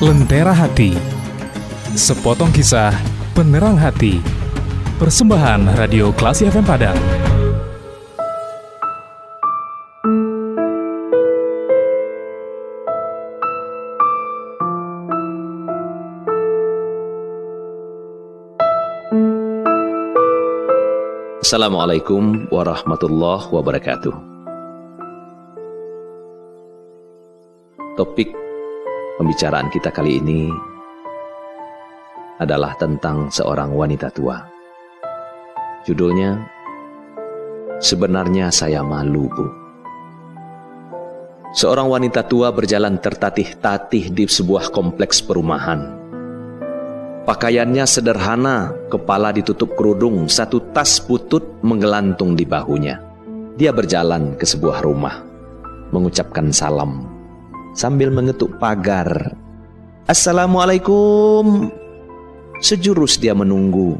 Lentera Hati. Sepotong kisah penerang hati. Persembahan Radio Klasi FM Padang. Assalamualaikum warahmatullahi wabarakatuh. Topik pembicaraan kita kali ini adalah tentang seorang wanita tua. Judulnya, Sebenarnya Saya Malu, Bu. Seorang wanita tua berjalan tertatih-tatih di sebuah kompleks perumahan. Pakaiannya sederhana, kepala ditutup kerudung, satu tas putut menggelantung di bahunya. Dia berjalan ke sebuah rumah, mengucapkan salam sambil mengetuk pagar. Assalamualaikum. Sejurus dia menunggu.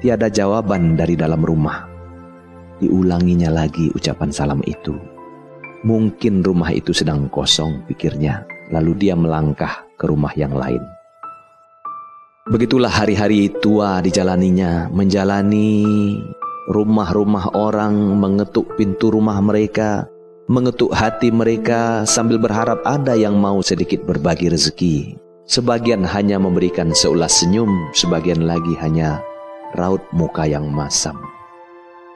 Tiada jawaban dari dalam rumah. Diulanginya lagi ucapan salam itu. Mungkin rumah itu sedang kosong, pikirnya. Lalu dia melangkah ke rumah yang lain. Begitulah hari-hari tua dijalaninya, menjalani rumah-rumah orang, mengetuk pintu rumah mereka, mengetuk hati mereka sambil berharap ada yang mau sedikit berbagi rezeki. Sebagian hanya memberikan seulas senyum, sebagian lagi hanya raut muka yang masam.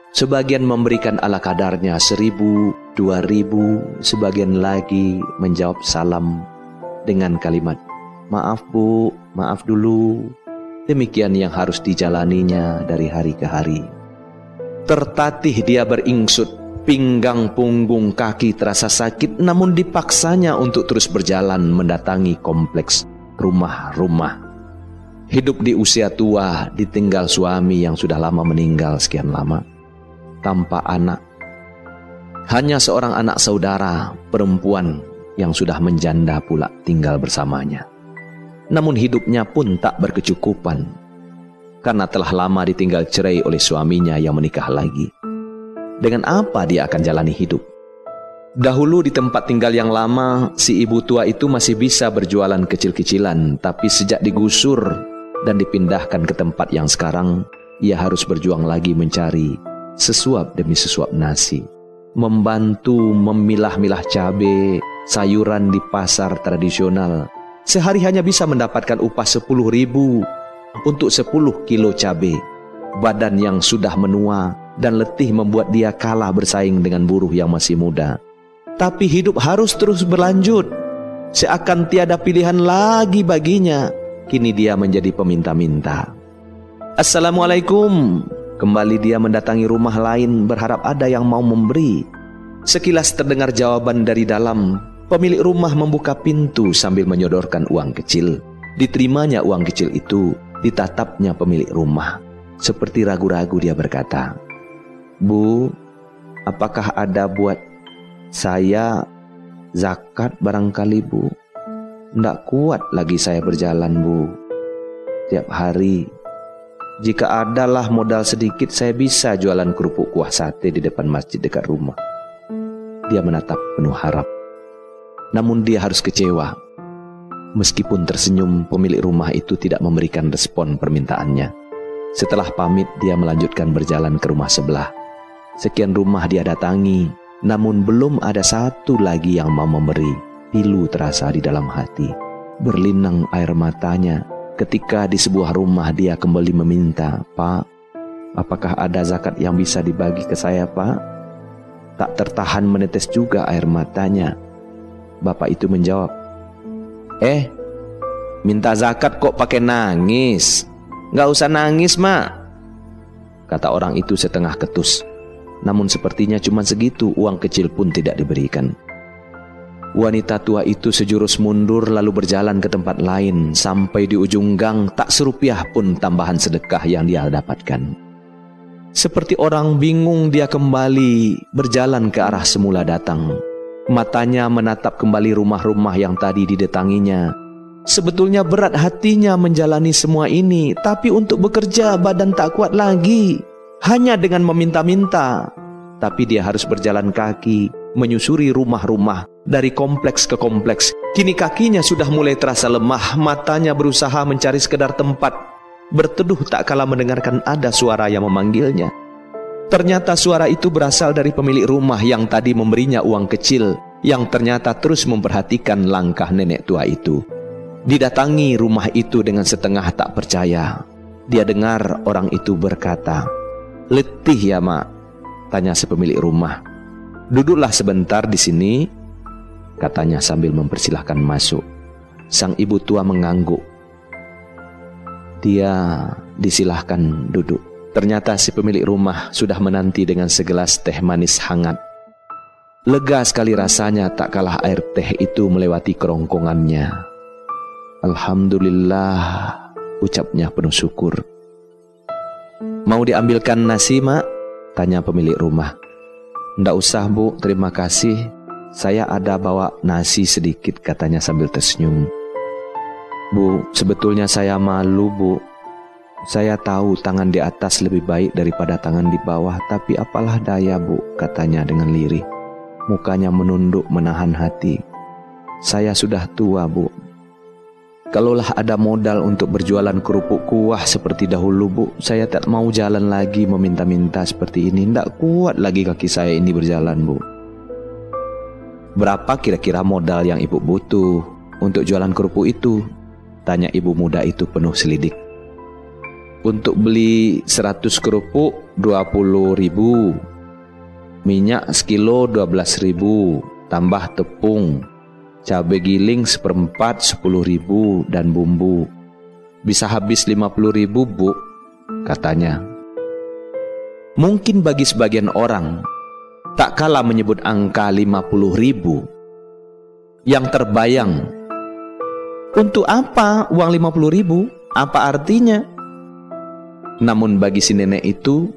Sebagian memberikan ala kadarnya seribu, dua ribu, sebagian lagi menjawab salam dengan kalimat Maaf bu, maaf dulu. Demikian yang harus dijalaninya dari hari ke hari. Tertatih dia beringsut, pinggang punggung kaki terasa sakit namun dipaksanya untuk terus berjalan mendatangi kompleks rumah-rumah. Hidup di usia tua ditinggal suami yang sudah lama meninggal sekian lama. Tanpa anak. Hanya seorang anak saudara perempuan yang sudah menjanda pula tinggal bersamanya namun hidupnya pun tak berkecukupan karena telah lama ditinggal cerai oleh suaminya yang menikah lagi. Dengan apa dia akan jalani hidup? Dahulu di tempat tinggal yang lama, si ibu tua itu masih bisa berjualan kecil-kecilan, tapi sejak digusur dan dipindahkan ke tempat yang sekarang, ia harus berjuang lagi mencari sesuap demi sesuap nasi. Membantu memilah-milah cabai, sayuran di pasar tradisional, Sehari hanya bisa mendapatkan upah sepuluh ribu untuk sepuluh kilo cabai. Badan yang sudah menua dan letih membuat dia kalah bersaing dengan buruh yang masih muda. Tapi hidup harus terus berlanjut. Seakan tiada pilihan lagi baginya. Kini dia menjadi peminta-minta. Assalamualaikum. Kembali dia mendatangi rumah lain berharap ada yang mau memberi. Sekilas terdengar jawaban dari dalam, Pemilik rumah membuka pintu sambil menyodorkan uang kecil. Diterimanya uang kecil itu, ditatapnya pemilik rumah. Seperti ragu-ragu dia berkata, Bu, apakah ada buat saya zakat barangkali bu? Tidak kuat lagi saya berjalan bu. Tiap hari, jika adalah modal sedikit saya bisa jualan kerupuk kuah sate di depan masjid dekat rumah. Dia menatap penuh harap namun dia harus kecewa. Meskipun tersenyum, pemilik rumah itu tidak memberikan respon permintaannya. Setelah pamit, dia melanjutkan berjalan ke rumah sebelah. Sekian rumah dia datangi, namun belum ada satu lagi yang mau memberi. Pilu terasa di dalam hati. Berlinang air matanya ketika di sebuah rumah dia kembali meminta, Pak, apakah ada zakat yang bisa dibagi ke saya, Pak? Tak tertahan menetes juga air matanya Bapak itu menjawab, Eh, minta zakat kok pakai nangis? Gak usah nangis, mak. Kata orang itu setengah ketus. Namun sepertinya cuma segitu uang kecil pun tidak diberikan. Wanita tua itu sejurus mundur lalu berjalan ke tempat lain sampai di ujung gang tak serupiah pun tambahan sedekah yang dia dapatkan. Seperti orang bingung dia kembali berjalan ke arah semula datang. Matanya menatap kembali rumah-rumah yang tadi didatanginya. Sebetulnya berat hatinya menjalani semua ini, tapi untuk bekerja badan tak kuat lagi. Hanya dengan meminta-minta. Tapi dia harus berjalan kaki, menyusuri rumah-rumah dari kompleks ke kompleks. Kini kakinya sudah mulai terasa lemah, matanya berusaha mencari sekedar tempat. Berteduh tak kala mendengarkan ada suara yang memanggilnya. Ternyata suara itu berasal dari pemilik rumah yang tadi memberinya uang kecil, yang ternyata terus memperhatikan langkah nenek tua itu. Didatangi rumah itu dengan setengah tak percaya. Dia dengar orang itu berkata, "Letih ya, Mak?" tanya si pemilik rumah. "Duduklah sebentar di sini," katanya sambil mempersilahkan masuk. Sang ibu tua mengangguk. Dia disilahkan duduk. Ternyata si pemilik rumah sudah menanti dengan segelas teh manis hangat. Lega sekali rasanya tak kalah air teh itu melewati kerongkongannya. Alhamdulillah, ucapnya penuh syukur. Mau diambilkan nasi, Mak? Tanya pemilik rumah. Ndak usah, Bu. Terima kasih. Saya ada bawa nasi sedikit katanya sambil tersenyum. Bu, sebetulnya saya malu bu. Saya tahu tangan di atas lebih baik daripada tangan di bawah, tapi apalah daya bu, katanya dengan lirih. Mukanya menunduk menahan hati. Saya sudah tua bu. Kalaulah ada modal untuk berjualan kerupuk kuah seperti dahulu bu, saya tak mau jalan lagi meminta-minta seperti ini. Tidak kuat lagi kaki saya ini berjalan bu. Berapa kira-kira modal yang ibu butuh untuk jualan kerupuk itu? Tanya ibu muda itu penuh selidik. Untuk beli 100 kerupuk 20 ribu. Minyak sekilo 12 ribu. Tambah tepung. Cabai giling seperempat 10 ribu dan bumbu. Bisa habis 50 ribu bu, katanya. Mungkin bagi sebagian orang tak kalah menyebut angka 50 ribu yang terbayang untuk apa uang 50 ribu apa artinya namun bagi si nenek itu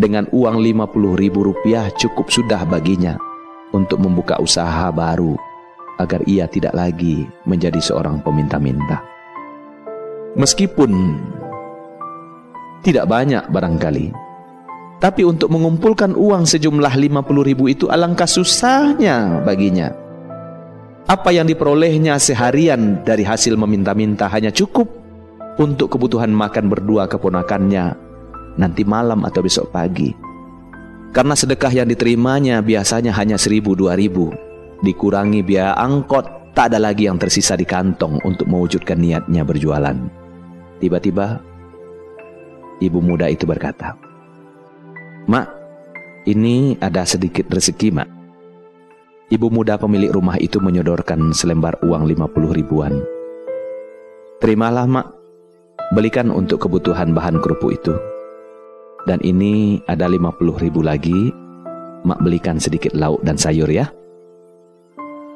dengan uang 50 ribu rupiah cukup sudah baginya untuk membuka usaha baru agar ia tidak lagi menjadi seorang peminta-minta meskipun tidak banyak barangkali tapi untuk mengumpulkan uang sejumlah 50 ribu itu alangkah susahnya baginya. Apa yang diperolehnya seharian dari hasil meminta-minta hanya cukup untuk kebutuhan makan berdua keponakannya nanti malam atau besok pagi. Karena sedekah yang diterimanya biasanya hanya seribu dua ribu. Dikurangi biaya angkot, tak ada lagi yang tersisa di kantong untuk mewujudkan niatnya berjualan. Tiba-tiba, ibu muda itu berkata, Mak, ini ada sedikit rezeki, Mak. Ibu muda pemilik rumah itu menyodorkan selembar uang 50 ribuan. Terimalah, Mak. Belikan untuk kebutuhan bahan kerupuk itu. Dan ini ada 50 ribu lagi. Mak belikan sedikit lauk dan sayur ya.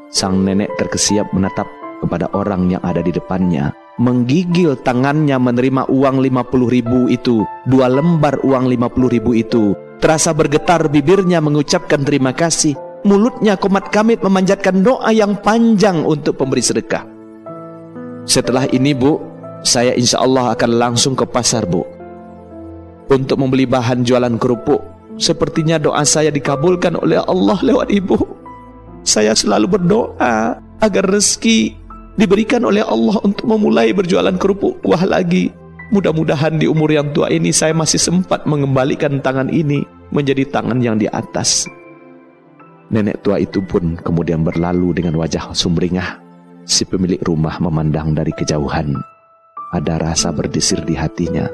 Sang nenek terkesiap menatap kepada orang yang ada di depannya menggigil tangannya menerima uang 50 ribu itu, dua lembar uang 50 ribu itu. Terasa bergetar bibirnya mengucapkan terima kasih. Mulutnya komat kamit memanjatkan doa yang panjang untuk pemberi sedekah. Setelah ini bu, saya insya Allah akan langsung ke pasar bu. Untuk membeli bahan jualan kerupuk. Sepertinya doa saya dikabulkan oleh Allah lewat ibu. Saya selalu berdoa agar rezeki diberikan oleh Allah untuk memulai berjualan kerupuk kuah lagi. Mudah-mudahan di umur yang tua ini saya masih sempat mengembalikan tangan ini menjadi tangan yang di atas. Nenek tua itu pun kemudian berlalu dengan wajah sumringah. Si pemilik rumah memandang dari kejauhan. Ada rasa berdesir di hatinya.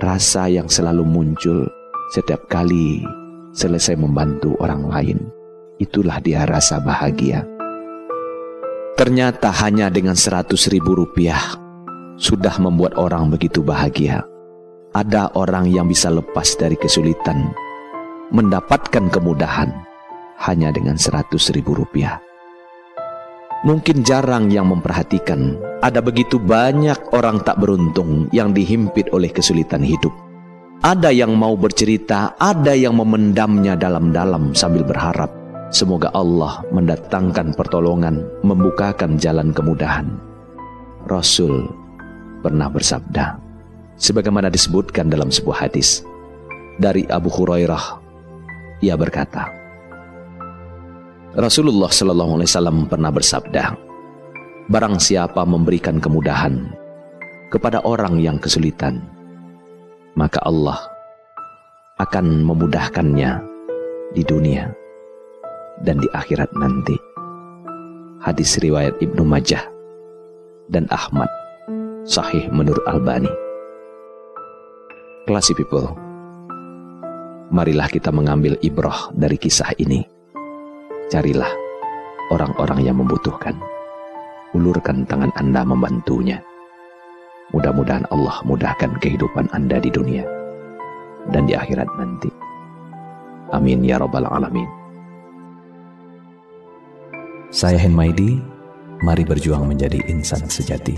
Rasa yang selalu muncul setiap kali selesai membantu orang lain. Itulah dia rasa bahagia. Ternyata hanya dengan seratus ribu rupiah sudah membuat orang begitu bahagia. Ada orang yang bisa lepas dari kesulitan, mendapatkan kemudahan hanya dengan seratus ribu rupiah. Mungkin jarang yang memperhatikan, ada begitu banyak orang tak beruntung yang dihimpit oleh kesulitan hidup. Ada yang mau bercerita, ada yang memendamnya dalam-dalam sambil berharap Semoga Allah mendatangkan pertolongan, membukakan jalan kemudahan. Rasul pernah bersabda, sebagaimana disebutkan dalam sebuah hadis dari Abu Hurairah, ia berkata, Rasulullah Shallallahu Alaihi Wasallam pernah bersabda, "Barang siapa memberikan kemudahan kepada orang yang kesulitan, maka Allah akan memudahkannya di dunia dan di akhirat nanti." Hadis riwayat Ibnu Majah dan Ahmad, Sahih menurut Albani. Classy people, marilah kita mengambil ibroh dari kisah ini. Carilah orang-orang yang membutuhkan. Ulurkan tangan Anda membantunya. Mudah-mudahan Allah mudahkan kehidupan Anda di dunia dan di akhirat nanti. Amin ya Rabbal 'Alamin. Saya Henmaidi, mari berjuang menjadi insan sejati.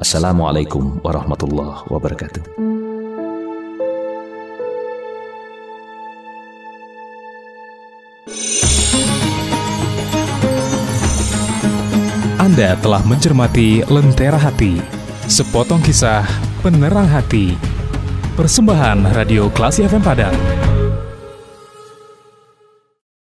Assalamualaikum warahmatullahi wabarakatuh. Anda telah mencermati Lentera Hati, sepotong kisah penerang hati. Persembahan Radio Klasi FM Padang.